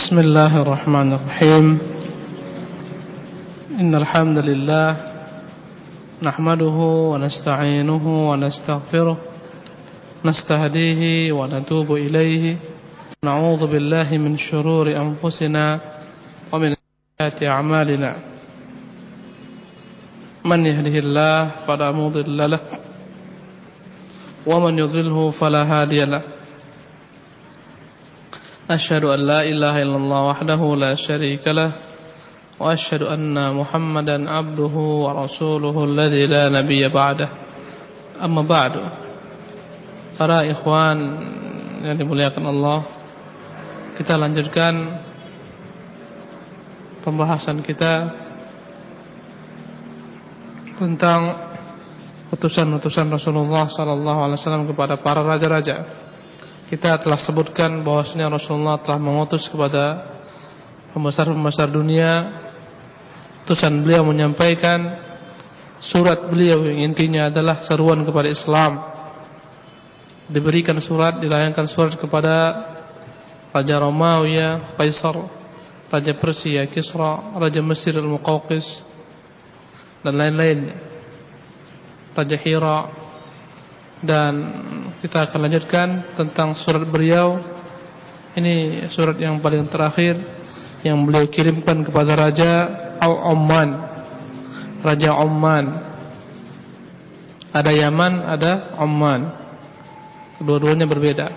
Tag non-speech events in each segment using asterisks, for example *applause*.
بسم الله الرحمن الرحيم. إن الحمد لله نحمده ونستعينه ونستغفره نستهديه ونتوب إليه. نعوذ بالله من شرور أنفسنا ومن سيئات أعمالنا. من يهده الله فلا مضل له ومن يضلله فلا هادي له. أشهد أن لا إله إلا الله وحده لا شريك له وأشهد أن محمدا عبده ورسوله الذي لا نبي بعده. أما بعد Para ikhwan yang dimuliakan Allah Kita lanjutkan Pembahasan kita Tentang Utusan-utusan Rasulullah Sallallahu Alaihi Wasallam kepada para raja-raja. Kita telah sebutkan bahwasanya Rasulullah telah mengutus kepada pembesar-pembesar dunia utusan beliau menyampaikan surat beliau yang intinya adalah seruan kepada Islam. Diberikan surat, dilayangkan surat kepada Raja Romawi, Kaisar, Raja Persia, Kisra, Raja Mesir Al-Muqawqis dan lain-lainnya. Raja Hira dan kita akan lanjutkan tentang surat beliau. Ini surat yang paling terakhir yang beliau kirimkan kepada Raja Oman. Raja Oman. Ada Yaman, ada Oman. Kedua-duanya berbeda.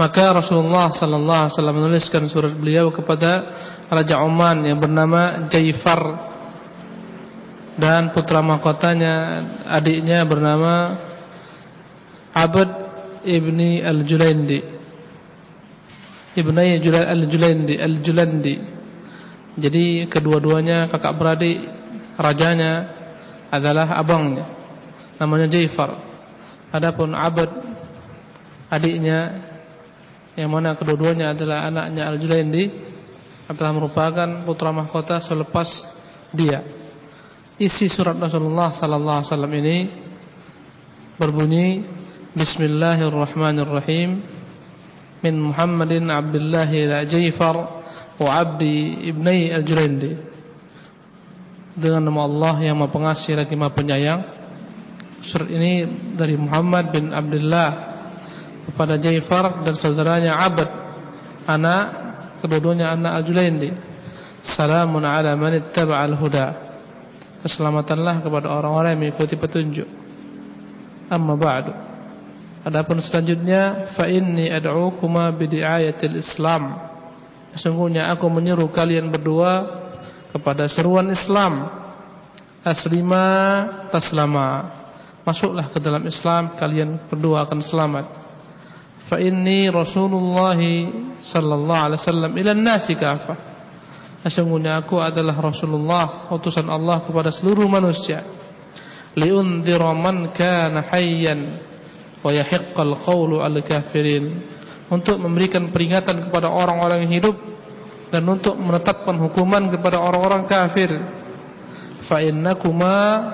Maka Rasulullah sallallahu alaihi wasallam menuliskan surat beliau kepada Raja Oman yang bernama Jaifar dan putra mahkotanya adiknya bernama Abad ibni Al-Julaindi. Ibni Al-Julandi. Jadi kedua-duanya kakak beradik rajanya adalah abangnya namanya Jaifar. Adapun Abad adiknya yang mana kedua-duanya adalah anaknya Al-Julaindi adalah merupakan putra mahkota selepas dia. Isi surat Rasulullah sallallahu alaihi wasallam ini berbunyi Bismillahirrahmanirrahim. Min Muhammadin Abdullah ila Jaifar wa Abdi ibni Al-Julaindi dengan nama Allah yang Maha Pengasih lagi Maha Penyayang. Surat ini dari Muhammad bin Abdullah kepada Jaifar dan saudaranya Abad anak kedua-duanya anak Al-Julaindi salamun ala man ittaba'al huda keselamatanlah kepada orang-orang yang mengikuti petunjuk. Amma ba'du. Adapun selanjutnya fa inni ad'ukuma bidi'ayatil Islam. Sesungguhnya aku menyeru kalian berdua kepada seruan Islam. Aslima taslama. Masuklah ke dalam Islam kalian berdua akan selamat. Fa inni Rasulullah sallallahu alaihi wasallam ila kafah. Sesungguhnya aku adalah Rasulullah utusan Allah kepada seluruh manusia. Liundhira man kana hayyan wa yahiqqal qawlu al-kafirin. Untuk memberikan peringatan kepada orang-orang yang hidup dan untuk menetapkan hukuman kepada orang-orang kafir. Fa innakuma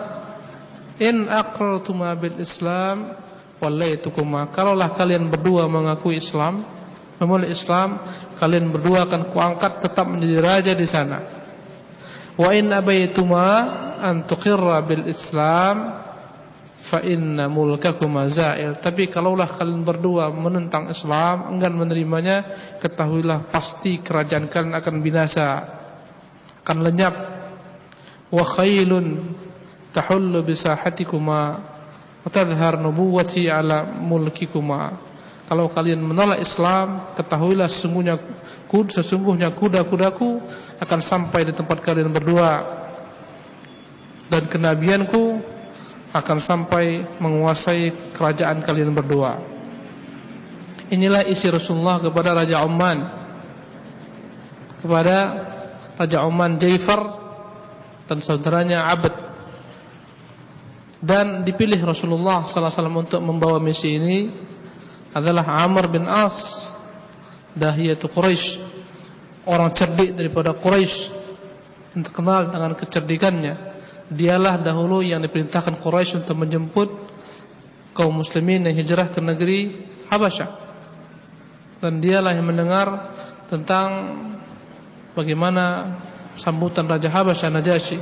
in aqrartuma bil Islam wallahitukuma. Kalaulah kalian berdua mengakui Islam, memulai Islam, kalian berdua akan kuangkat tetap menjadi raja di sana. Wa in abaituma an tuqirra bil Islam fa inna za'il. Tapi kalaulah kalian berdua menentang Islam, enggan menerimanya, ketahuilah pasti kerajaan kalian akan binasa, akan lenyap. Wa khailun tahullu bisahatikuma wa tadhhar nubuwati ala mulkikuma. Kalau kalian menolak Islam, ketahuilah sesungguhnya sesungguhnya kuda-kudaku akan sampai di tempat kalian berdua dan kenabianku akan sampai menguasai kerajaan kalian berdua. Inilah isi Rasulullah kepada Raja Oman. Kepada Raja Oman Jaifar dan saudaranya Abad dan dipilih Rasulullah sallallahu alaihi wasallam untuk membawa misi ini adalah Amr bin As Dahiyatu Quraisy. Orang cerdik daripada Quraisy yang terkenal dengan kecerdikannya dialah dahulu yang diperintahkan Quraisy untuk menjemput kaum muslimin yang hijrah ke negeri Habasyah dan dialah yang mendengar tentang bagaimana sambutan Raja Habasyah Najasyi.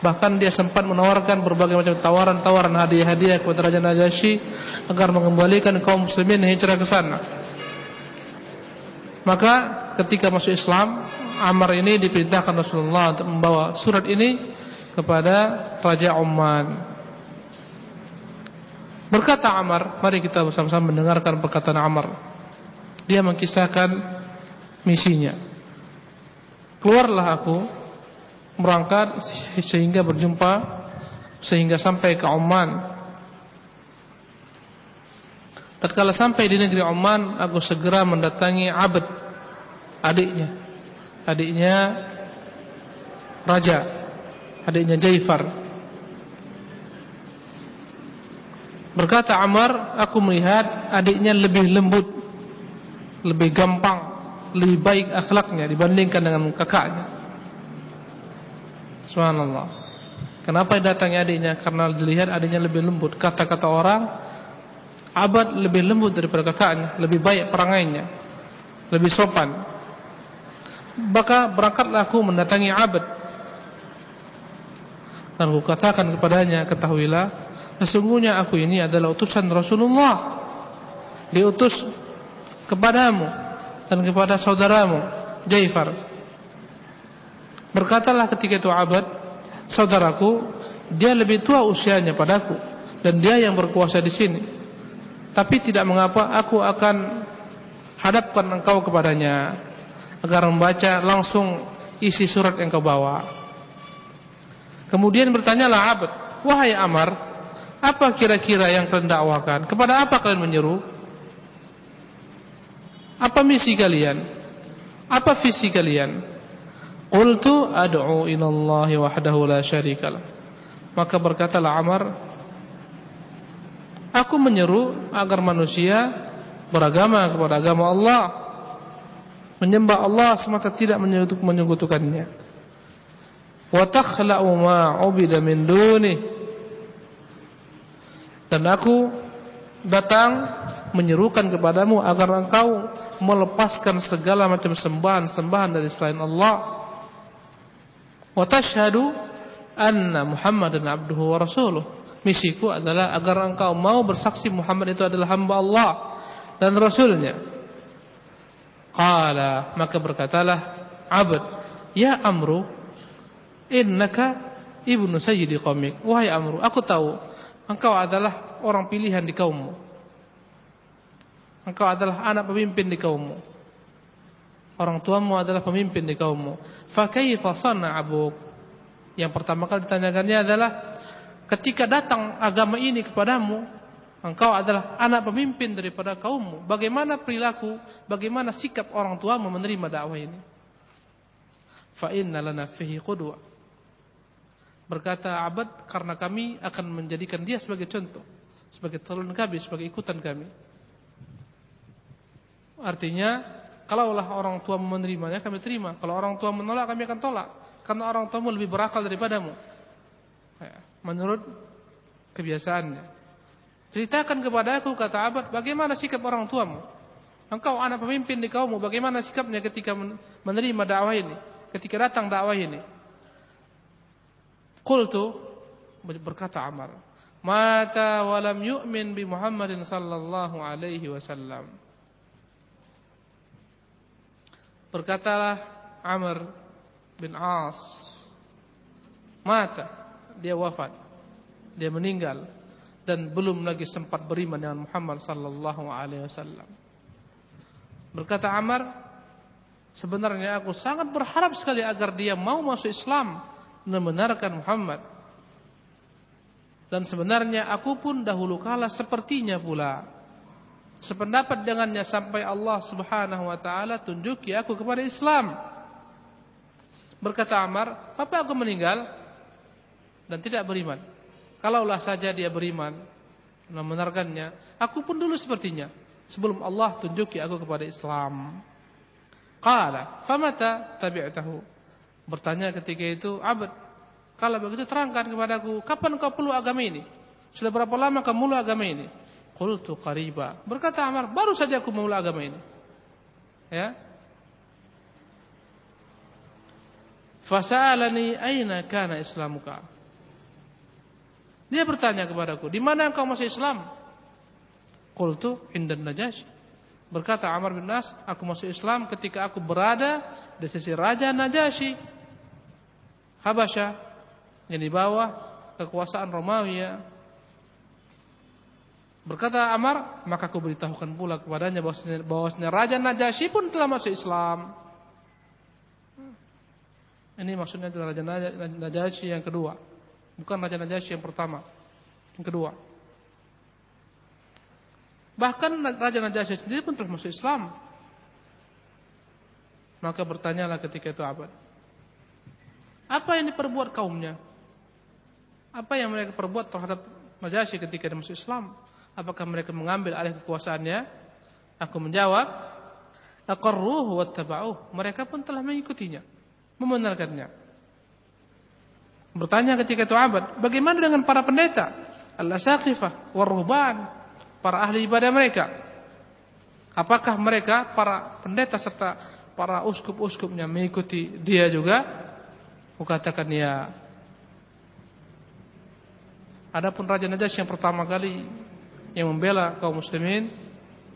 Bahkan dia sempat menawarkan berbagai macam tawaran-tawaran hadiah-hadiah kepada Raja Najasyi agar mengembalikan kaum muslimin hijrah ke sana. Maka ketika masuk Islam, Ammar ini diperintahkan Rasulullah untuk membawa surat ini kepada Raja Oman. Berkata Ammar, mari kita bersama-sama mendengarkan perkataan Ammar. Dia mengisahkan misinya. Keluarlah aku berangkat sehingga berjumpa sehingga sampai ke Oman. Tatkala sampai di negeri Oman, aku segera mendatangi Abd, adiknya. Adiknya raja, adiknya Jaifar. Berkata Amar, aku melihat adiknya lebih lembut, lebih gampang, lebih baik akhlaknya dibandingkan dengan kakaknya. Subhanallah. Kenapa datangnya adiknya? Karena dilihat adiknya lebih lembut. Kata-kata orang, abad lebih lembut daripada kakaknya, lebih baik perangainya, lebih sopan. Maka berangkatlah aku mendatangi abad. Dan aku katakan kepadanya, ketahuilah, sesungguhnya aku ini adalah utusan Rasulullah. Diutus kepadamu dan kepada saudaramu, Jaifar. Berkatalah ketika itu Abad, saudaraku, dia lebih tua usianya padaku dan dia yang berkuasa di sini. Tapi tidak mengapa aku akan hadapkan engkau kepadanya agar membaca langsung isi surat yang kau bawa. Kemudian bertanyalah Abad, "Wahai Amar, apa kira-kira yang kalian dakwakan? Kepada apa kalian menyeru? Apa misi kalian? Apa visi kalian?" Qultu ad'u ila Allah wahdahu la syarikalah. Maka berkatalah Amr, aku menyeru agar manusia beragama kepada agama Allah, menyembah Allah semata tidak menyekutukannya. Wa ma 'ubida min duni. Dan aku datang menyerukan kepadamu agar engkau melepaskan segala macam sembahan-sembahan dari selain Allah wa tashhadu anna Muhammadan abduhu wa rasuluh. Misiku adalah agar engkau mau bersaksi Muhammad itu adalah hamba Allah dan rasulnya. Qala maka berkatalah Abd, ya Amru innaka ibnu sayyidi qaumik. Wahai Amru, aku tahu engkau adalah orang pilihan di kaummu. Engkau adalah anak pemimpin di kaummu orang tuamu adalah pemimpin di kaummu. Fa kaifa abuk? Yang pertama kali ditanyakannya adalah ketika datang agama ini kepadamu, engkau adalah anak pemimpin daripada kaummu. Bagaimana perilaku, bagaimana sikap orang tuamu menerima dakwah ini? Fa inna lana fihi. Berkata Abad karena kami akan menjadikan dia sebagai contoh, sebagai teladan kami, sebagai ikutan kami. Artinya Kalaulah orang tua menerimanya kami terima. Kalau orang tua menolak kami akan tolak. Karena orang tuamu lebih berakal daripadamu. Ya, menurut kebiasaannya. Ceritakan kepada aku kata Abad bagaimana sikap orang tuamu. Engkau anak pemimpin di kaummu bagaimana sikapnya ketika menerima dakwah ini. Ketika datang dakwah ini. Qultu berkata Amar. Mata walam yu'min bi Muhammadin sallallahu alaihi wasallam. Berkatalah Amr bin As Mata Dia wafat Dia meninggal Dan belum lagi sempat beriman dengan Muhammad sallallahu alaihi wasallam Berkata Amr Sebenarnya aku sangat berharap sekali agar dia mau masuk Islam membenarkan Muhammad Dan sebenarnya aku pun dahulu kala sepertinya pula sependapat dengannya sampai Allah Subhanahu wa taala tunjuki aku kepada Islam. Berkata Amar, "Apa aku meninggal dan tidak beriman? Kalaulah saja dia beriman membenarkannya, aku pun dulu sepertinya sebelum Allah tunjuki aku kepada Islam." Qala, "Famata tabi'tahu?" Bertanya ketika itu Abd, "Kalau begitu terangkan kepadaku, kapan kau peluk agama ini? Sudah berapa lama kau meluk agama ini?" Qultu qariba. Berkata Amr, baru saja aku memulai agama ini. Ya. Fasa'alani aina kana islamuka? Dia bertanya kepadaku, di mana engkau masuk Islam? Qultu indan Najasyi. Berkata Amr bin Nas, aku masuk Islam ketika aku berada di sisi Raja Najasyi. Habasyah yang di bawah kekuasaan Romawi ya. Berkata Amar, maka aku beritahukan pula kepadanya bahwasanya, bahwasanya Raja Najasyi pun telah masuk Islam. Ini maksudnya adalah Raja Najasyi yang kedua, bukan Raja Najasyi yang pertama, yang kedua. Bahkan Raja Najasyi sendiri pun telah masuk Islam. Maka bertanyalah ketika itu abad. Apa yang diperbuat kaumnya? Apa yang mereka perbuat terhadap Najasyi ketika dia masuk Islam? Apakah mereka mengambil alih kekuasaannya? Aku menjawab, aqarruhu wattaba'uh. Mereka pun telah mengikutinya, membenarkannya. Bertanya ketika itu abad, bagaimana dengan para pendeta? Al-asaqifah, waruhban, para ahli ibadah mereka? Apakah mereka para pendeta serta para uskup-uskupnya mengikuti dia juga? Kukatakan ya. Adapun Raja Najasyi yang pertama kali yang membela kaum muslimin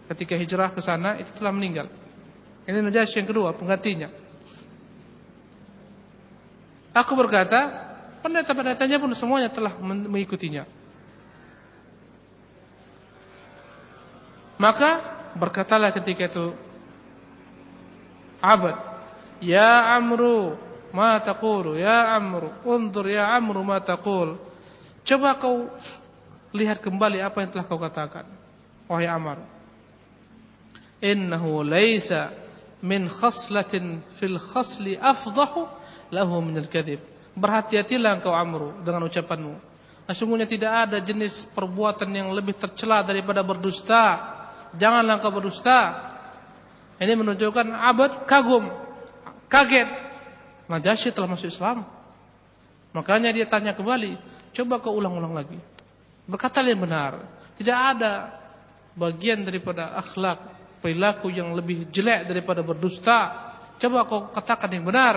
ketika hijrah ke sana itu telah meninggal. Ini Najasyi yang kedua, penggantinya. Aku berkata, pendeta-pendetanya pun semuanya telah mengikutinya. Maka berkatalah ketika itu Abad, "Ya Amru, ma taqulu? Ya Amru, undur ya Amru ma taqul?" Coba kau lihat kembali apa yang telah kau katakan wahai Amar innahu laisa min khaslatin fil khasli afdahu lahu min al-kadhib berhati-hatilah engkau Amru dengan ucapanmu. Sesungguhnya tidak ada jenis perbuatan yang lebih tercela daripada berdusta. Janganlah engkau berdusta. Ini menunjukkan abad kagum kaget Najasyi telah masuk Islam makanya dia tanya kembali coba kau ulang-ulang lagi Berkata yang benar. Tidak ada bagian daripada akhlak perilaku yang lebih jelek daripada berdusta. Coba kau katakan yang benar.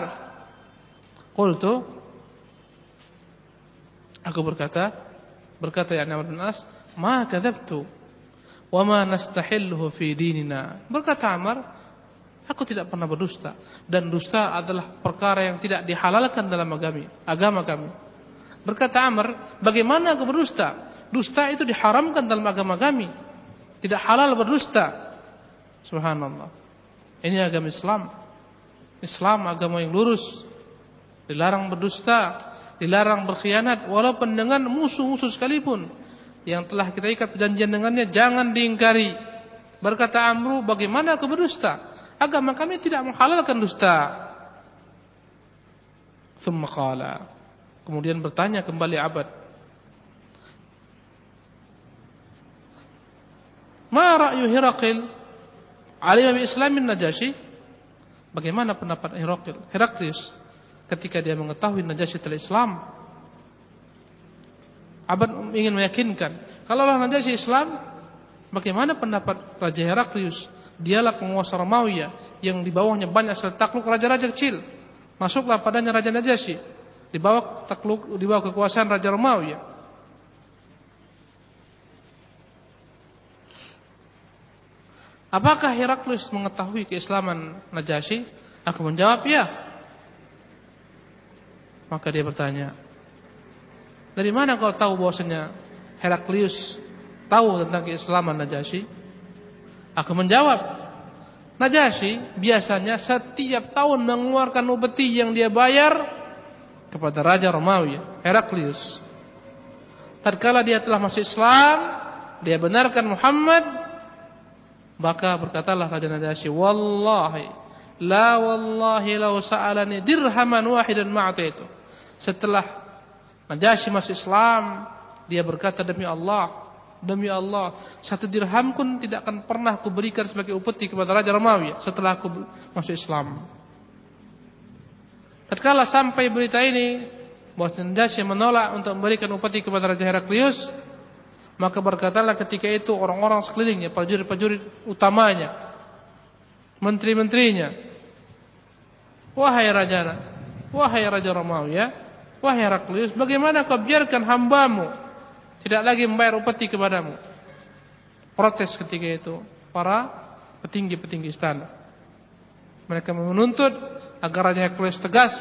Qultu Aku berkata, berkata ya Nabi Nas, "Ma kadzabtu wa ma nastahilluhu fi dinina." Berkata Amr, aku tidak pernah berdusta dan dusta adalah perkara yang tidak dihalalkan dalam agama agama kami. Berkata Amr, bagaimana aku berdusta? Dusta itu diharamkan dalam agama kami. Tidak halal berdusta. Subhanallah. Ini agama Islam. Islam agama yang lurus. Dilarang berdusta, dilarang berkhianat walaupun dengan musuh-musuh sekalipun yang telah kita ikat perjanjian dengannya jangan diingkari. Berkata Amru, bagaimana aku berdusta? Agama kami tidak menghalalkan dusta. Thumma qala. Kemudian bertanya kembali abad, Ma ra'yu Hirakil alim bi Islamin Najasyi? Bagaimana pendapat Hirakil? Heraklius ketika dia mengetahui Najasyi telah Islam. Abad ingin meyakinkan, kalau Najasyi Islam, bagaimana pendapat Raja Heraklius? Dialah penguasa Romawi yang di bawahnya banyak sekali takluk raja-raja kecil. Masuklah padanya Raja Najasyi di bawah takluk di bawah kekuasaan Raja Romawi. Apakah Heraklius mengetahui keislaman Najasyi? Aku menjawab ya. Maka dia bertanya, dari mana kau tahu bahwasanya Heraklius tahu tentang keislaman Najasyi? Aku menjawab, Najasyi biasanya setiap tahun mengeluarkan upeti yang dia bayar kepada Raja Romawi, Heraklius. Tatkala dia telah masuk Islam, dia benarkan Muhammad, maka berkatalah Raja Najasyi, "Wallahi, la wallahi law sa'alani dirhaman wahidan ma'taitu." Setelah Najasyi masuk Islam, dia berkata demi Allah, demi Allah, satu dirham pun tidak akan pernah aku berikan sebagai upeti kepada Raja Romawi setelah aku masuk Islam. Tatkala sampai berita ini bahwa Najasyi menolak untuk memberikan upeti kepada Raja Heraklius, Maka berkatalah ketika itu orang-orang sekelilingnya, prajurit-prajurit utamanya, menteri-menterinya, wahai raja, wahai raja Romawi ya, wahai Heraklius, bagaimana kau biarkan hambamu tidak lagi membayar upeti kepadamu? Protes ketika itu para petinggi-petinggi istana. Mereka menuntut agar Raja Heraklius tegas.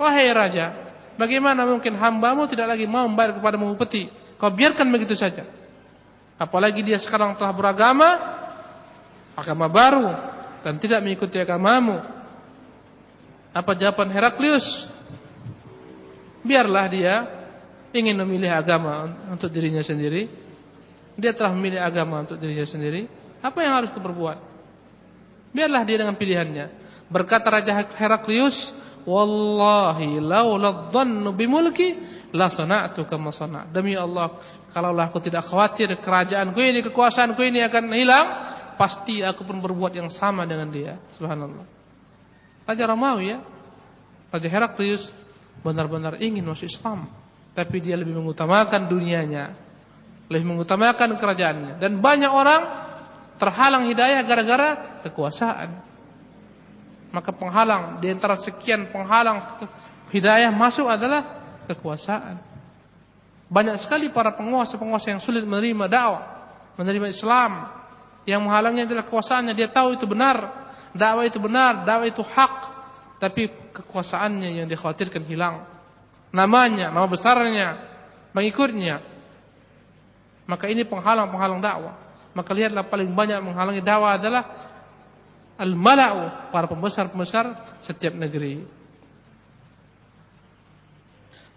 Wahai raja, bagaimana mungkin hambamu tidak lagi mau membayar kepadamu upeti? Kau biarkan begitu saja. Apalagi dia sekarang telah beragama, agama baru dan tidak mengikuti agamamu. Apa jawaban Heraklius? Biarlah dia ingin memilih agama untuk dirinya sendiri. Dia telah memilih agama untuk dirinya sendiri. Apa yang harus kuperbuat? Biarlah dia dengan pilihannya. Berkata Raja Heraklius, "Wallahi laula dhannu bimulki la sana'tu kama sana'. Demi Allah, kalaulah aku tidak khawatir kerajaanku ini, kekuasaanku ini akan hilang, pasti aku pun berbuat yang sama dengan dia. Subhanallah. Raja Romawi ya, Raja Heraklius benar-benar ingin masuk Islam, tapi dia lebih mengutamakan dunianya, lebih mengutamakan kerajaannya. Dan banyak orang terhalang hidayah gara-gara kekuasaan. Maka penghalang di antara sekian penghalang hidayah masuk adalah kekuasaan. Banyak sekali para penguasa-penguasa yang sulit menerima dakwah, menerima Islam. Yang menghalangnya adalah kekuasaannya. Dia tahu itu benar, dakwah itu benar, dakwah itu hak, tapi kekuasaannya yang dikhawatirkan hilang. Namanya, nama besarnya, mengikutnya. Maka ini penghalang-penghalang dakwah. Maka lihatlah paling banyak menghalangi dakwah adalah al-mala'u, para pembesar-pembesar setiap negeri.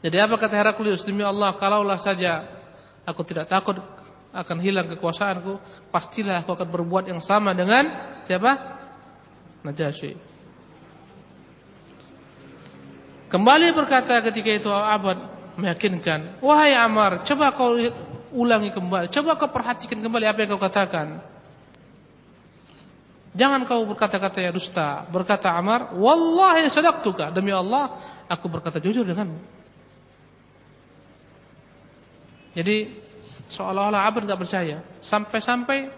Jadi apa kata Heraklius? Demi Allah, kalaulah saja aku tidak takut akan hilang kekuasaanku, pastilah aku akan berbuat yang sama dengan siapa? Najasyi. Kembali berkata ketika itu Abad meyakinkan, "Wahai Amar, coba kau ulangi kembali, coba kau perhatikan kembali apa yang kau katakan." Jangan kau berkata-kata ya dusta. Berkata Amar, "Wallahi sadaqtuka." Demi Allah, aku berkata jujur denganmu. Jadi seolah-olah Abad nggak percaya. Sampai-sampai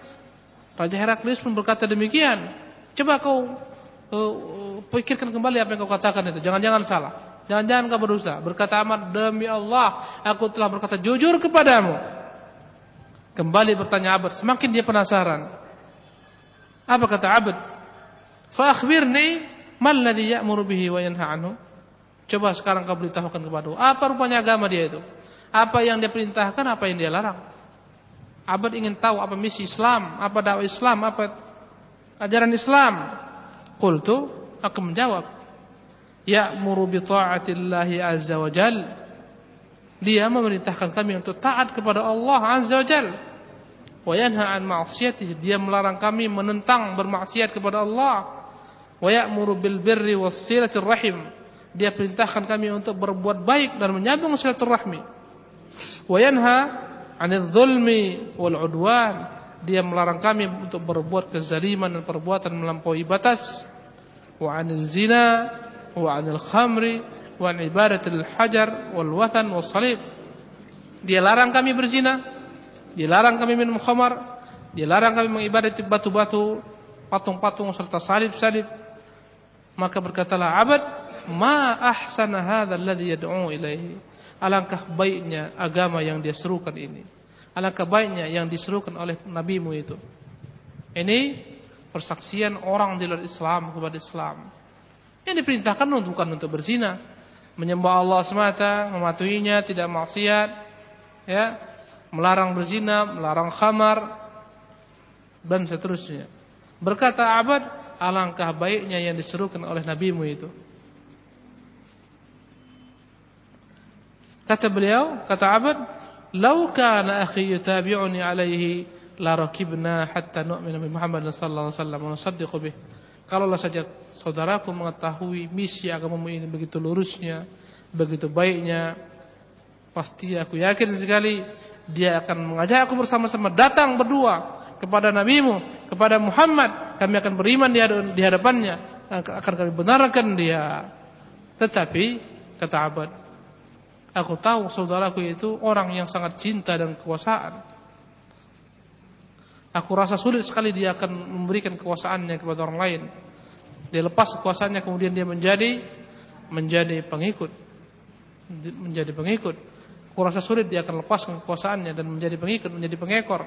Raja Heraklius pun berkata demikian. Coba kau uh, pikirkan kembali apa yang kau katakan itu. Jangan-jangan salah. Jangan-jangan kau berdosa. Berkata Amar, demi Allah, aku telah berkata jujur kepadamu. Kembali bertanya Abad, semakin dia penasaran. Apa kata Abad? Fa akhbirni mal ladzi ya'muru bihi wa anhu. Coba sekarang kau beritahukan kepadaku, apa rupanya agama dia itu? Apa yang dia perintahkan, apa yang dia larang. Abad ingin tahu apa misi Islam, apa dakwah Islam, apa ajaran Islam. Qultu, aku menjawab, ya'muru bi ta'atillahi azza wa jal. Dia memerintahkan kami untuk taat kepada Allah azza wa jal. Wa yanha an ma'siyatih, dia melarang kami menentang bermaksiat kepada Allah. Wa ya'muru bil birri was silatir rahim. Dia perintahkan kami untuk berbuat baik dan menyambung silaturahmi wa yanha 'anil zulmi wal 'udwan dia melarang kami untuk berbuat kezaliman dan perbuatan melampaui batas. Wa 'anil zina wa 'anil khamri wa 'an ibadatil hajar wal wathan was salib. Dia larang kami berzina dia larang kami minum khamar dia larang kami mengibadati batu-batu patung-patung serta salib-salib. Maka berkatalah abad ma ahsana hadha alladhi yad'u ilaihi Alangkah baiknya agama yang dia serukan ini. Alangkah baiknya yang diserukan oleh nabimu itu. Ini persaksian orang di luar Islam kepada Islam. Yang diperintahkan bukan untuk berzina, menyembah Allah semata, mematuhinya, tidak maksiat, ya, melarang berzina, melarang khamar dan seterusnya. Berkata Abad, alangkah baiknya yang diserukan oleh nabimu itu. Kata beliau, kata Abad, "Lau kana akhi yutabi'uni alaihi la rakibna hatta nu'mina bi Muhammad sallallahu alaihi wasallam wa nusaddiqu bih." Kalaulah saja saudaraku mengetahui misi agamamu ini begitu lurusnya, begitu baiknya, pasti aku yakin sekali dia akan mengajak aku bersama-sama datang berdua kepada nabimu, kepada Muhammad. Kami akan beriman di hadapannya, akan kami benarkan dia. Tetapi kata Abad, Aku tahu saudaraku itu orang yang sangat cinta dan kekuasaan. Aku rasa sulit sekali dia akan memberikan kekuasaannya kepada orang lain. Dia lepas kekuasaannya kemudian dia menjadi menjadi pengikut. Menjadi pengikut. Aku rasa sulit dia akan lepaskan kekuasaannya dan menjadi pengikut, menjadi pengekor.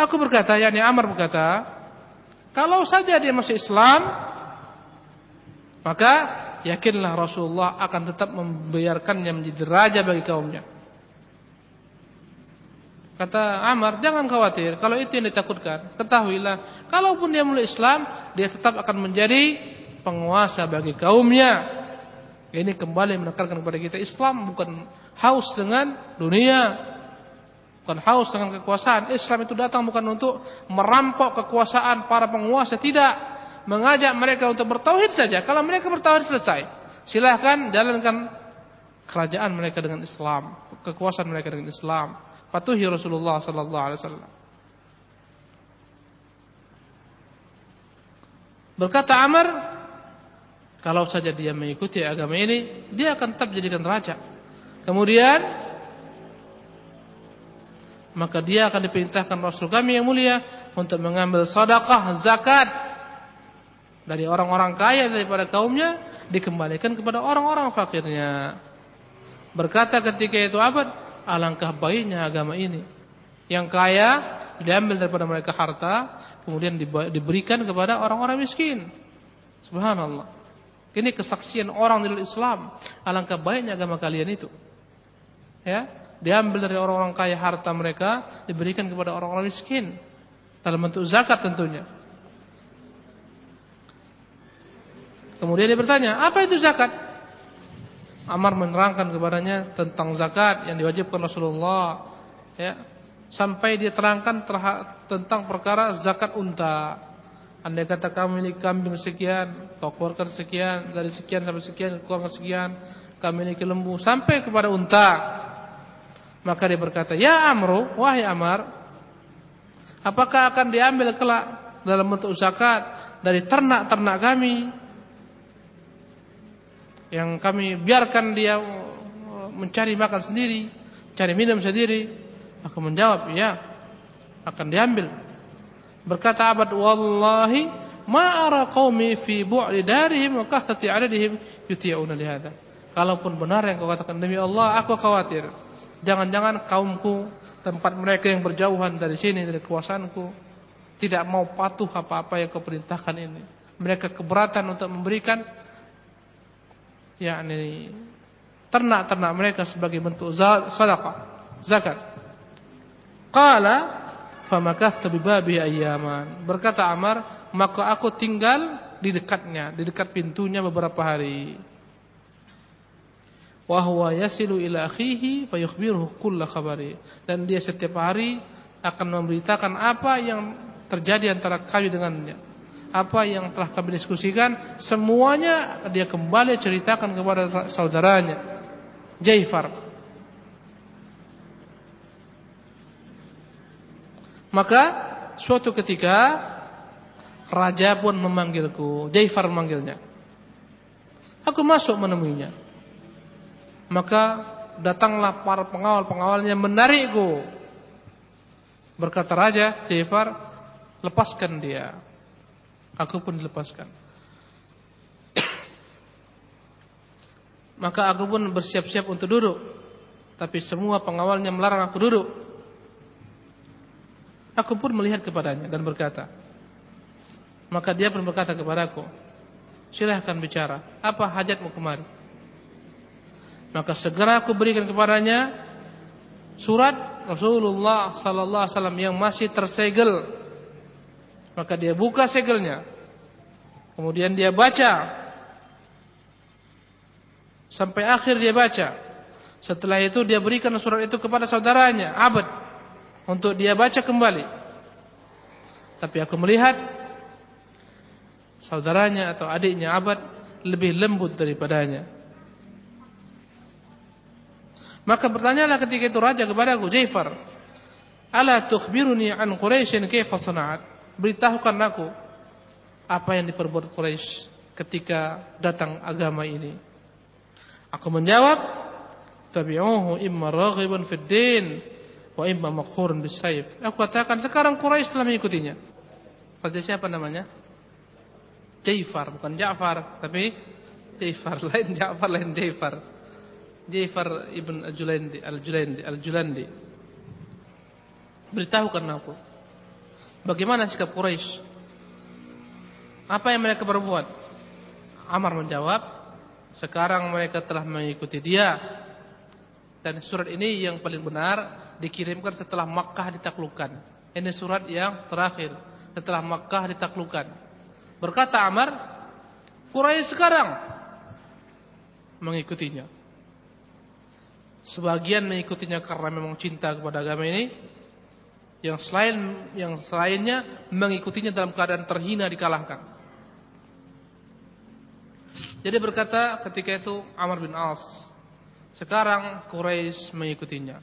Aku berkata, yakni Amr berkata, kalau saja dia masuk Islam, maka yakinlah Rasulullah akan tetap membiarkannya menjadi raja bagi kaumnya. Kata Amr, jangan khawatir. Kalau itu yang ditakutkan, ketahuilah, kalaupun dia mulai Islam, dia tetap akan menjadi penguasa bagi kaumnya. Ini kembali menekankan kepada kita Islam bukan haus dengan dunia, bukan haus dengan kekuasaan. Islam itu datang bukan untuk merampok kekuasaan para penguasa, tidak mengajak mereka untuk bertauhid saja. Kalau mereka bertauhid selesai, silahkan jalankan kerajaan mereka dengan Islam, kekuasaan mereka dengan Islam. Patuhi Rasulullah sallallahu alaihi wasallam. Berkata Amr, kalau saja dia mengikuti agama ini, dia akan tetap jadikan raja. Kemudian maka dia akan diperintahkan Rasul kami yang mulia untuk mengambil sedekah, zakat dari orang-orang kaya daripada kaumnya dikembalikan kepada orang-orang fakirnya. Berkata ketika itu abad, alangkah baiknya agama ini. Yang kaya diambil daripada mereka harta, kemudian diberikan kepada orang-orang miskin. Subhanallah. Ini kesaksian orang di Islam. Alangkah baiknya agama kalian itu. Ya, diambil dari orang-orang kaya harta mereka, diberikan kepada orang-orang miskin. Dalam bentuk zakat tentunya. Kemudian dia bertanya, apa itu zakat? Amar menerangkan kepadanya tentang zakat yang diwajibkan Rasulullah. Ya, sampai dia terangkan tentang perkara zakat unta. Andai kata kamu memiliki kambing sekian, kau keluarkan sekian, dari sekian sampai sekian, keluarkan sekian, kamu memiliki lembu sampai kepada unta. Maka dia berkata, "Ya Amru, wahai Amar, apakah akan diambil kelak dalam bentuk zakat dari ternak-ternak kami yang kami biarkan dia mencari makan sendiri, cari minum sendiri. Aku menjawab, ya, akan diambil. Berkata abad, wallahi ma ara qaumi fi bu'li darihim wa kathrati adadihim yuti'una lihada. Kalaupun benar yang kau katakan demi Allah, aku khawatir. Jangan-jangan kaumku, tempat mereka yang berjauhan dari sini, dari kekuasaanku, tidak mau patuh apa-apa yang kau perintahkan ini. Mereka keberatan untuk memberikan yakni ternak-ternak mereka sebagai bentuk sedekah, zakat. Qala famakathtu bi babi ayyaman. Berkata Amar, maka aku tinggal di dekatnya, di dekat pintunya beberapa hari. Wa huwa yasilu ila akhihi fayukhbiruhu kull khabari. Dan dia setiap hari akan memberitakan apa yang terjadi antara kami dengannya apa yang telah kami diskusikan semuanya dia kembali ceritakan kepada saudaranya. Jaifar. Maka suatu ketika raja pun memanggilku. Jaifar memanggilnya. Aku masuk menemuinya. Maka datanglah para pengawal-pengawalnya menarikku. Berkata raja Jaifar lepaskan dia Aku pun dilepaskan. *coughs* Maka aku pun bersiap-siap untuk duduk. Tapi semua pengawalnya melarang aku duduk. Aku pun melihat kepadanya dan berkata. Maka dia pun berkata kepadaku. Silahkan bicara. Apa hajatmu kemari? Maka segera aku berikan kepadanya surat Rasulullah sallallahu alaihi wasallam yang masih tersegel maka dia buka segelnya. Kemudian dia baca. Sampai akhir dia baca. Setelah itu dia berikan surat itu kepada saudaranya, Abad. Untuk dia baca kembali. Tapi aku melihat saudaranya atau adiknya Abad lebih lembut daripadanya. Maka bertanyalah ketika itu raja kepada aku, Jaifar, "Ala tukhbiruni an Quraisyin kaifa sana'at?" Beritahukan aku apa yang diperbuat Quraisy ketika datang agama ini. Aku menjawab, tabi'uhu imma raghiban fid din wa imma makhurun bisayf. Aku katakan sekarang Quraisy telah mengikutinya. Raja siapa namanya? Jaifar, bukan Ja'far, tapi Jaifar *laughs* lain Ja'far lain Jaifar. Jaifar ibn Al-Julandi, Al-Julandi, Al-Julandi. Beritahukan aku. Bagaimana sikap Quraisy? Apa yang mereka berbuat? Amar menjawab, sekarang mereka telah mengikuti dia. Dan surat ini yang paling benar dikirimkan setelah Makkah ditaklukkan. Ini surat yang terakhir setelah Makkah ditaklukkan. Berkata Amar, Quraisy sekarang mengikutinya. Sebagian mengikutinya karena memang cinta kepada agama ini, yang selain yang selainnya mengikutinya dalam keadaan terhina dikalahkan. Jadi berkata ketika itu Amr bin As, sekarang Quraisy mengikutinya.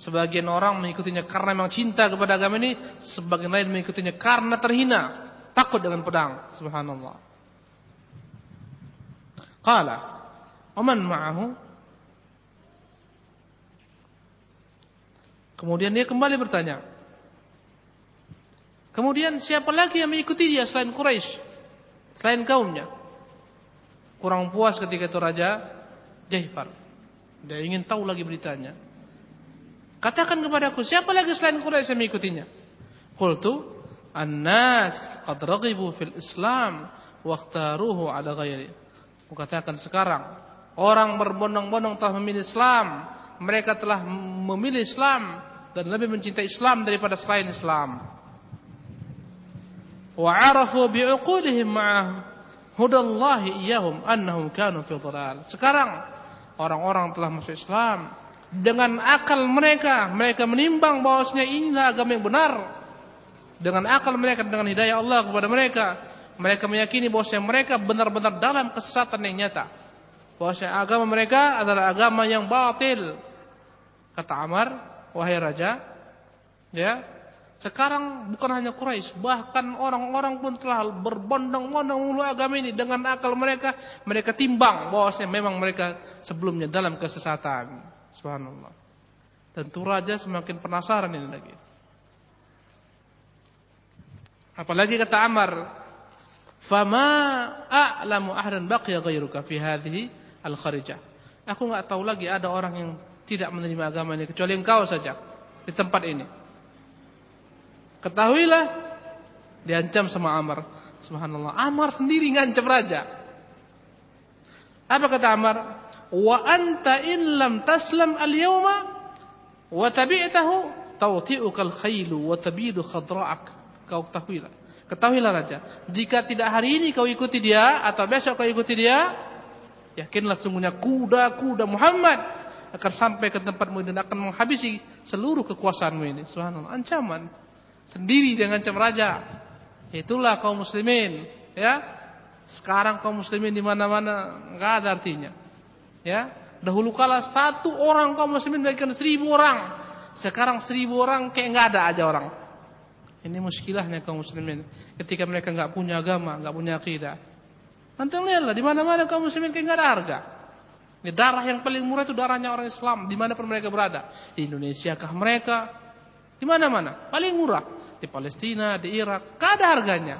Sebagian orang mengikutinya karena memang cinta kepada agama ini, sebagian lain mengikutinya karena terhina, takut dengan pedang. Subhanallah. Qala, "Oman ma'ahu?" Kemudian dia kembali bertanya. Kemudian siapa lagi yang mengikuti dia selain Quraisy? Selain kaumnya? Kurang puas ketika itu Raja Jaifar. Dia ingin tahu lagi beritanya. Katakan kepadaku, siapa lagi selain Quraisy yang mengikutinya? Qultu, "An-nas qad raghibu fil Islam wa ikhtaruhu ala ghairi." Kukatakan sekarang, orang berbondong-bondong telah memilih Islam, mereka telah memilih Islam dan lebih mencintai Islam daripada selain Islam. Wa 'arafu bi'uqudihim ma'ah hudallahi iyyahum annahum kanu fi dhalal. Sekarang orang-orang telah masuk Islam dengan akal mereka mereka menimbang bahwasanya inilah agama yang benar dengan akal mereka dengan hidayah Allah kepada mereka mereka meyakini bahwasanya mereka benar-benar dalam kesesatan yang nyata bahwasanya agama mereka adalah agama yang batil kata Amar wahai raja ya sekarang bukan hanya Quraisy bahkan orang-orang pun telah berbondong-bondong mulu agama ini dengan akal mereka mereka timbang bahwasanya memang mereka sebelumnya dalam kesesatan Subhanallah. Tentu raja semakin penasaran ini lagi. Apalagi kata Amar, "Fama a'lamu ahdan baqiya ghairuka fi hadhihi al-kharijah." Aku enggak tahu lagi ada orang yang tidak menerima agama ini kecuali engkau saja di tempat ini. Ketahuilah diancam sama Amar. Subhanallah. Amar sendiri ngancam raja. Apa kata Amar? wa anta in lam taslam al-yawma wa tabi'tahu tawti'uka al-khailu wa tabidu khadra'ak kau ketahuilah ketahuilah raja jika tidak hari ini kau ikuti dia atau besok kau ikuti dia yakinlah sungguhnya kuda-kuda Muhammad akan sampai ke tempatmu dan akan menghabisi seluruh kekuasaanmu ini subhanallah ancaman sendiri dengan ancam raja itulah kaum muslimin ya sekarang kaum muslimin di mana-mana enggak ada artinya Ya, dahulu kala satu orang kaum muslimin bagikan seribu orang. Sekarang seribu orang kayak nggak ada aja orang. Ini muskilahnya kaum muslimin. Ketika mereka nggak punya agama, nggak punya akidah. Nanti lihatlah di mana-mana kaum muslimin kayak nggak ada harga. Ini darah yang paling murah itu darahnya orang Islam di mana pun mereka berada. Di Indonesia kah mereka? Di mana-mana paling murah. Di Palestina, di Irak, gak ada harganya.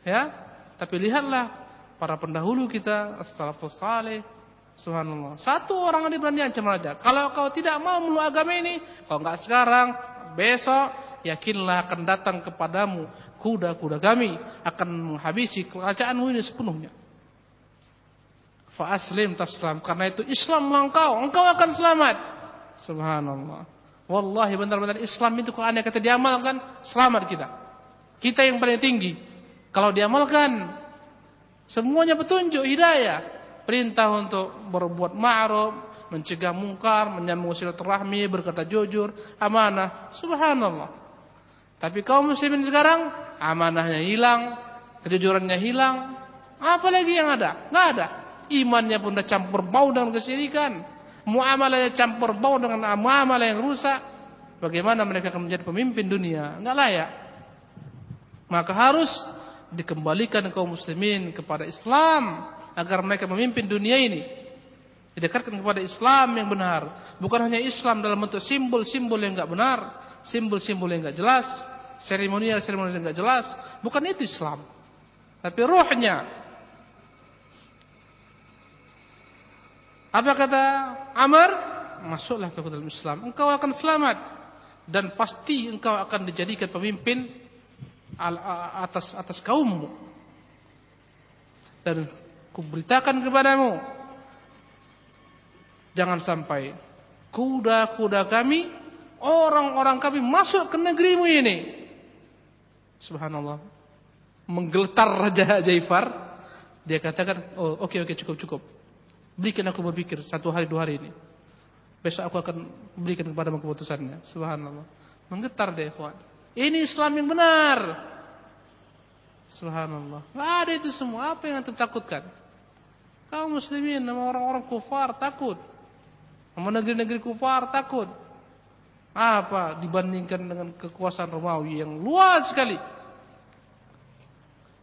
Ya, tapi lihatlah para pendahulu kita, as-salafus saleh, Subhanallah. Satu orang yang berani ancam raja. Kalau kau tidak mau meluk agama ini, kalau enggak sekarang, besok yakinlah akan datang kepadamu kuda-kuda kami akan menghabisi kerajaanmu ini sepenuhnya. Fa aslim taslam karena itu Islam engkau, engkau akan selamat. Subhanallah. Wallahi benar-benar Islam itu kalau aneh kata diamalkan, selamat kita. Kita yang paling tinggi. Kalau diamalkan, semuanya petunjuk hidayah perintah untuk berbuat ma'ruf, mencegah mungkar, menyambung silaturahmi, berkata jujur, amanah. Subhanallah. Tapi kaum muslimin sekarang amanahnya hilang, kejujurannya hilang. Apa lagi yang ada? Enggak ada. Imannya pun sudah campur bau dengan kesyirikan. Muamalahnya campur bau dengan muamalah yang rusak. Bagaimana mereka akan menjadi pemimpin dunia? Enggak layak. Maka harus dikembalikan kaum muslimin kepada Islam agar mereka memimpin dunia ini. Didekatkan kepada Islam yang benar. Bukan hanya Islam dalam bentuk simbol-simbol yang enggak benar, simbol-simbol yang enggak jelas, seremonial-seremonial yang enggak jelas. Bukan itu Islam. Tapi rohnya. Apa kata Amr? Masuklah ke dalam Islam. Engkau akan selamat. Dan pasti engkau akan dijadikan pemimpin atas atas kaummu. Dan kuberitakan kepadamu Jangan sampai kuda-kuda kami, orang-orang kami masuk ke negerimu ini. Subhanallah. Menggeletar Raja Jaifar. Dia katakan, oh oke okay, oke okay, cukup cukup. Berikan aku berpikir satu hari dua hari ini. Besok aku akan berikan kepada keputusannya. Subhanallah. Menggetar deh ikhwan. Ini Islam yang benar. Subhanallah. Gak ada itu semua. Apa yang antum takutkan? Kaum muslimin nama orang-orang kufar takut. Sama negeri-negeri kufar takut. Apa dibandingkan dengan kekuasaan Romawi yang luas sekali.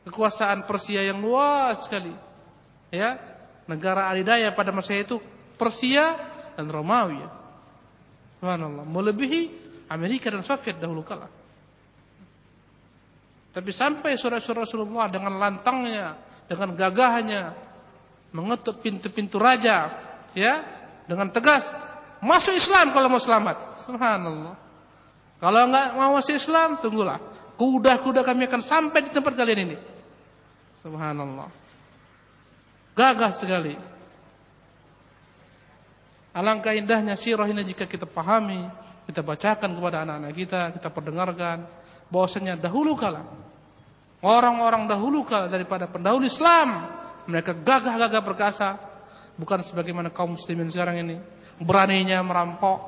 Kekuasaan Persia yang luas sekali. Ya, negara adidaya pada masa itu Persia dan Romawi. Subhanallah, melebihi Amerika dan Soviet dahulu kala. Tapi sampai surah-surah Rasulullah dengan lantangnya, dengan gagahnya mengetuk pintu-pintu raja, ya, dengan tegas masuk Islam kalau mau selamat. Subhanallah. Kalau enggak mau masuk Islam, tunggulah. Kuda-kuda kami akan sampai di tempat kalian ini. Subhanallah. Gagah sekali. Alangkah indahnya sirah ini jika kita pahami, kita bacakan kepada anak-anak kita, kita perdengarkan bahwasanya dahulu kala orang-orang dahulu kala daripada pendahulu Islam, mereka gagah-gagah perkasa, bukan sebagaimana kaum muslimin sekarang ini beraninya merampok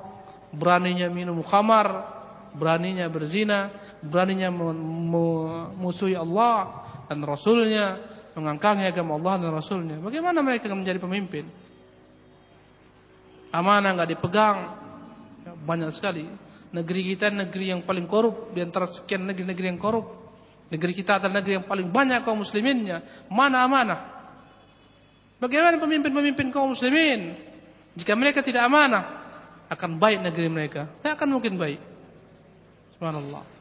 beraninya minum khamar beraninya berzina beraninya memusuhi Allah dan Rasulnya mengangkangi agama Allah dan Rasulnya bagaimana mereka menjadi pemimpin amanah nggak dipegang ya, banyak sekali negeri kita negeri yang paling korup di antara sekian negeri-negeri yang korup negeri kita adalah negeri yang paling banyak kaum musliminnya mana amanah Bagaimana pemimpin-pemimpin kaum muslimin? Jika mereka tidak amanah, akan baik negeri mereka. Tidak akan mungkin baik. Subhanallah.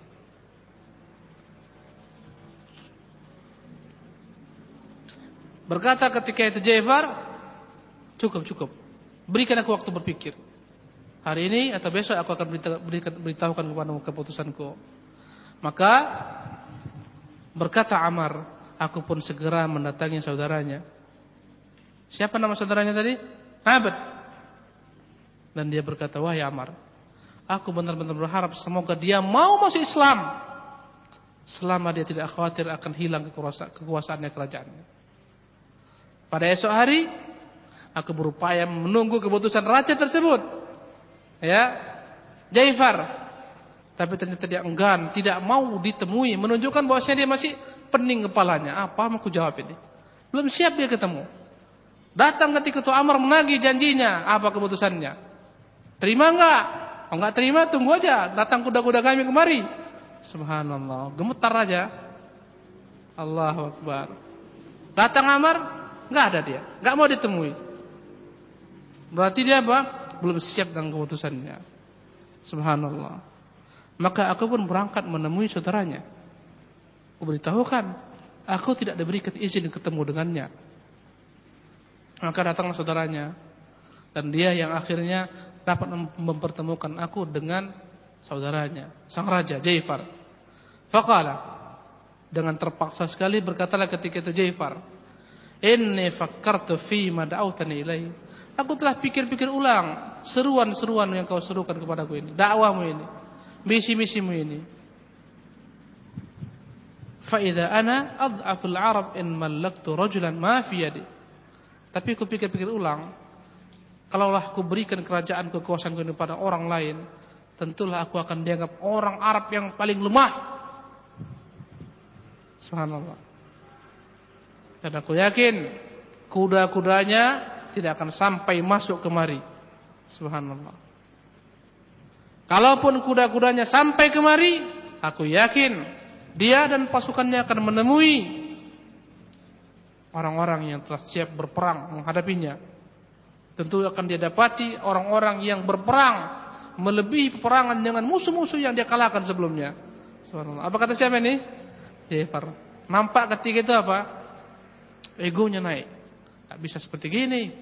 Berkata ketika itu Jafar, cukup cukup. Berikan aku waktu berpikir. Hari ini atau besok aku akan beritahukan kepada keputusanku. Maka berkata Amar, aku pun segera mendatangi saudaranya. Siapa nama saudaranya tadi? Abad. Dan dia berkata, wahai Amar, aku benar-benar berharap semoga dia mau masuk Islam. Selama dia tidak khawatir akan hilang kekuasa kekuasaannya kerajaannya. Pada esok hari, aku berupaya menunggu keputusan raja tersebut. Ya, Jaifar. Tapi ternyata dia enggan, tidak mau ditemui, menunjukkan bahwasanya dia masih pening kepalanya. Apa mau aku jawab ini? Belum siap dia ketemu. Datang ketika itu Amr menagih janjinya, apa keputusannya? Terima enggak? Oh enggak terima, tunggu aja. Datang kuda-kuda kami kemari. Subhanallah, gemetar aja. Allahu Akbar. Datang Amr, enggak ada dia, enggak mau ditemui. Berarti dia apa? Belum siap dengan keputusannya. Subhanallah. Maka aku pun berangkat menemui saudaranya. Aku beritahukan, aku tidak diberikan izin ketemu dengannya. Maka datanglah saudaranya dan dia yang akhirnya dapat mempertemukan aku dengan saudaranya, sang raja Jaifar. Faqala dengan terpaksa sekali berkatalah ketika itu Jaifar, "Inni fakkartu fi ma da'awtani ilai." Aku telah pikir-pikir ulang seruan-seruan yang kau serukan kepadaku ini, dakwahmu ini, misi-misimu ini. Fa idza ana adhaful Arab in mallaktu rajulan ma fi yadi. Tapi aku pikir-pikir ulang, kalaulah aku berikan kerajaan kekuasaan kepada orang lain, tentulah aku akan dianggap orang Arab yang paling lemah. Subhanallah. Dan aku yakin kuda-kudanya tidak akan sampai masuk kemari. Subhanallah. Kalaupun kuda-kudanya sampai kemari, aku yakin dia dan pasukannya akan menemui orang-orang yang telah siap berperang menghadapinya. Tentu akan dia dapati orang-orang yang berperang melebihi peperangan dengan musuh-musuh yang dia kalahkan sebelumnya. Subhanallah. Apa kata siapa ini? Jafar. Nampak ketika itu apa? Egonya naik. Gak bisa seperti gini.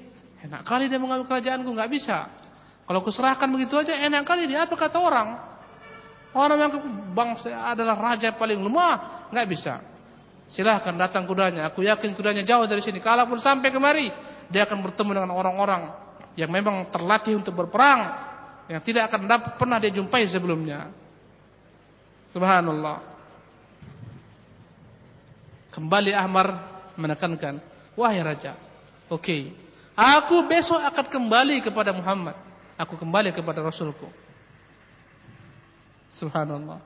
Enak kali dia mengambil kerajaanku, gak bisa. Kalau kuserahkan begitu aja, enak kali dia. Apa kata orang? Orang yang bangsa adalah raja paling lemah, gak bisa. Silahkan datang kudanya. Aku yakin kudanya jauh dari sini. Kalaupun sampai kemari, dia akan bertemu dengan orang-orang yang memang terlatih untuk berperang, yang tidak akan pernah dia jumpai sebelumnya. Subhanallah. Kembali Ahmar menekankan, wahai raja, oke, okay, aku besok akan kembali kepada Muhammad. Aku kembali kepada Rasulku. Subhanallah.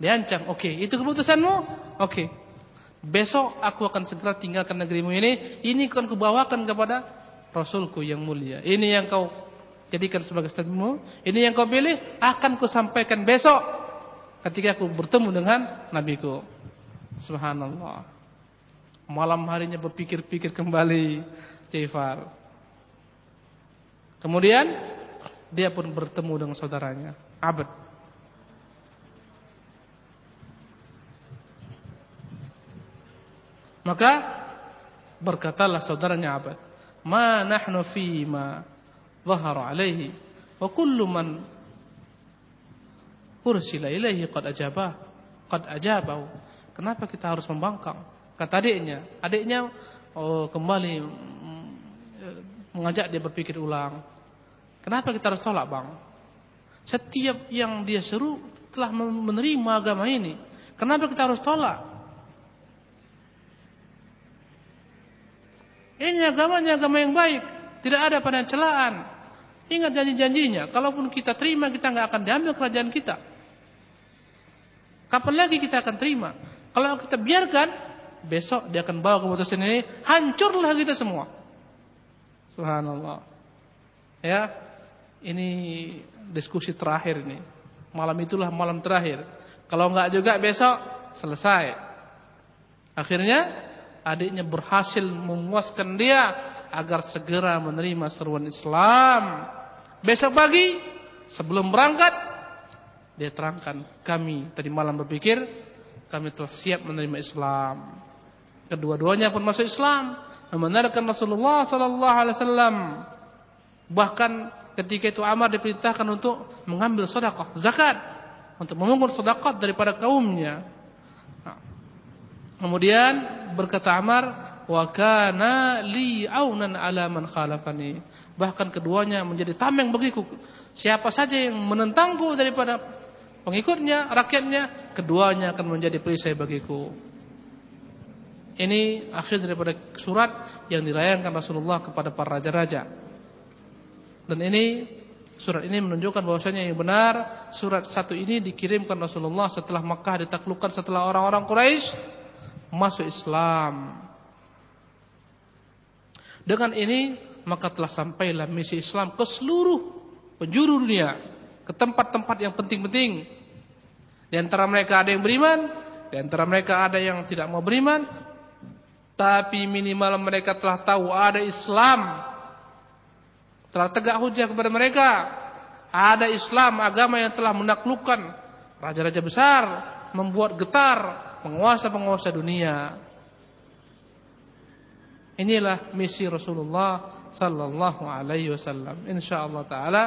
Diancam, oke, okay, itu keputusanmu? Oke. Okay. Besok aku akan segera tinggalkan negerimu ini. Ini akan kubawakan kepada Rasulku yang mulia. Ini yang kau jadikan sebagai statementmu. Ini yang kau pilih. Akan kusampaikan besok. Ketika aku bertemu dengan Nabiku. Subhanallah. Malam harinya berpikir-pikir kembali. Jafar. Kemudian. Dia pun bertemu dengan saudaranya. Abad. Maka berkatalah saudaranya Abad, "Ma nahnu fi ma dhahara alaihi wa kullu man ursila ilaihi qad ajabah, qad ajabahu." Kenapa kita harus membangkang? Kata adiknya, adiknya oh, kembali mm, mengajak dia berpikir ulang. Kenapa kita harus tolak, Bang? Setiap yang dia seru telah menerima agama ini. Kenapa kita harus tolak? Ini agamanya agama yang baik. Tidak ada pada celaan. Ingat janji-janjinya. Kalaupun kita terima, kita nggak akan diambil kerajaan kita. Kapan lagi kita akan terima? Kalau kita biarkan, besok dia akan bawa keputusan ini, hancurlah kita semua. Subhanallah. Ya, ini diskusi terakhir ini. Malam itulah malam terakhir. Kalau nggak juga besok selesai. Akhirnya adiknya berhasil memuaskan dia agar segera menerima seruan Islam. Besok pagi sebelum berangkat dia terangkan kami tadi malam berpikir kami telah siap menerima Islam. Kedua-duanya pun masuk Islam, membenarkan Rasulullah sallallahu alaihi wasallam. Bahkan ketika itu Amr diperintahkan untuk mengambil sedekah, zakat, untuk memungut sedekah daripada kaumnya. Kemudian berkata Amar, "Wa kana li aunan ala man khalafani." Bahkan keduanya menjadi tameng bagiku. Siapa saja yang menentangku daripada pengikutnya, rakyatnya, keduanya akan menjadi perisai bagiku. Ini akhir daripada surat yang dilayangkan Rasulullah kepada para raja-raja. Dan ini surat ini menunjukkan bahwasanya yang benar surat satu ini dikirimkan Rasulullah setelah Makkah ditaklukkan setelah orang-orang Quraisy masuk Islam. Dengan ini maka telah sampailah misi Islam ke seluruh penjuru dunia, ke tempat-tempat yang penting-penting. Di antara mereka ada yang beriman, di antara mereka ada yang tidak mau beriman, tapi minimal mereka telah tahu ada Islam. Telah tegak hujah kepada mereka. Ada Islam, agama yang telah menaklukkan raja-raja besar, membuat getar penguasa-penguasa dunia. Inilah misi Rasulullah sallallahu alaihi wasallam. Insyaallah taala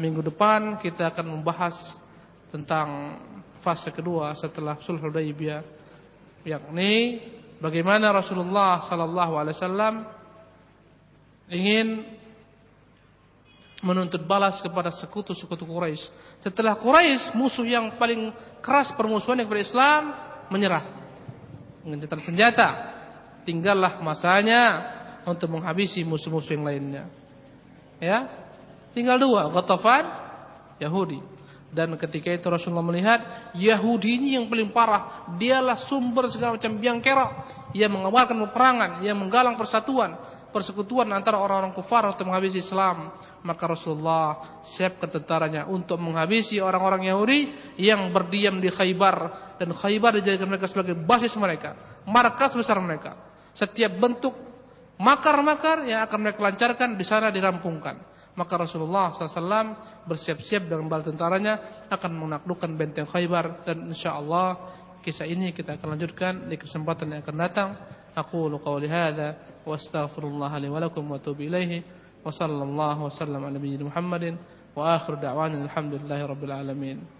minggu depan kita akan membahas tentang fase kedua setelah Sulh Hudaybiyah yakni bagaimana Rasulullah sallallahu alaihi wasallam ingin menuntut balas kepada sekutu-sekutu Quraisy. Setelah Quraisy musuh yang paling keras permusuhan kepada Islam menyerah. Menggencatan senjata. Tinggallah masanya untuk menghabisi musuh-musuh yang lainnya. Ya. Tinggal dua, Ghatafan, Yahudi. Dan ketika itu Rasulullah melihat Yahudi ini yang paling parah, dialah sumber segala macam biang kerok yang mengawarkan peperangan, yang menggalang persatuan, persekutuan antara orang-orang kufar untuk menghabisi Islam. Maka Rasulullah siapkan tentaranya untuk menghabisi orang-orang Yahudi yang berdiam di Khaybar. Dan Khaybar dijadikan mereka sebagai basis mereka. Markas besar mereka. Setiap bentuk makar-makar yang akan mereka lancarkan di sana dirampungkan. Maka Rasulullah SAW bersiap-siap dengan bala tentaranya akan menaklukkan benteng Khaybar dan insyaallah kisah ini kita akan lanjutkan di kesempatan yang akan datang. Aku qawli hadza wa astaghfirullah li wa wa atubu ilaihi wa sallallahu wa sallam ala Muhammadin wa akhir da'wana alhamdulillahi rabbil alamin.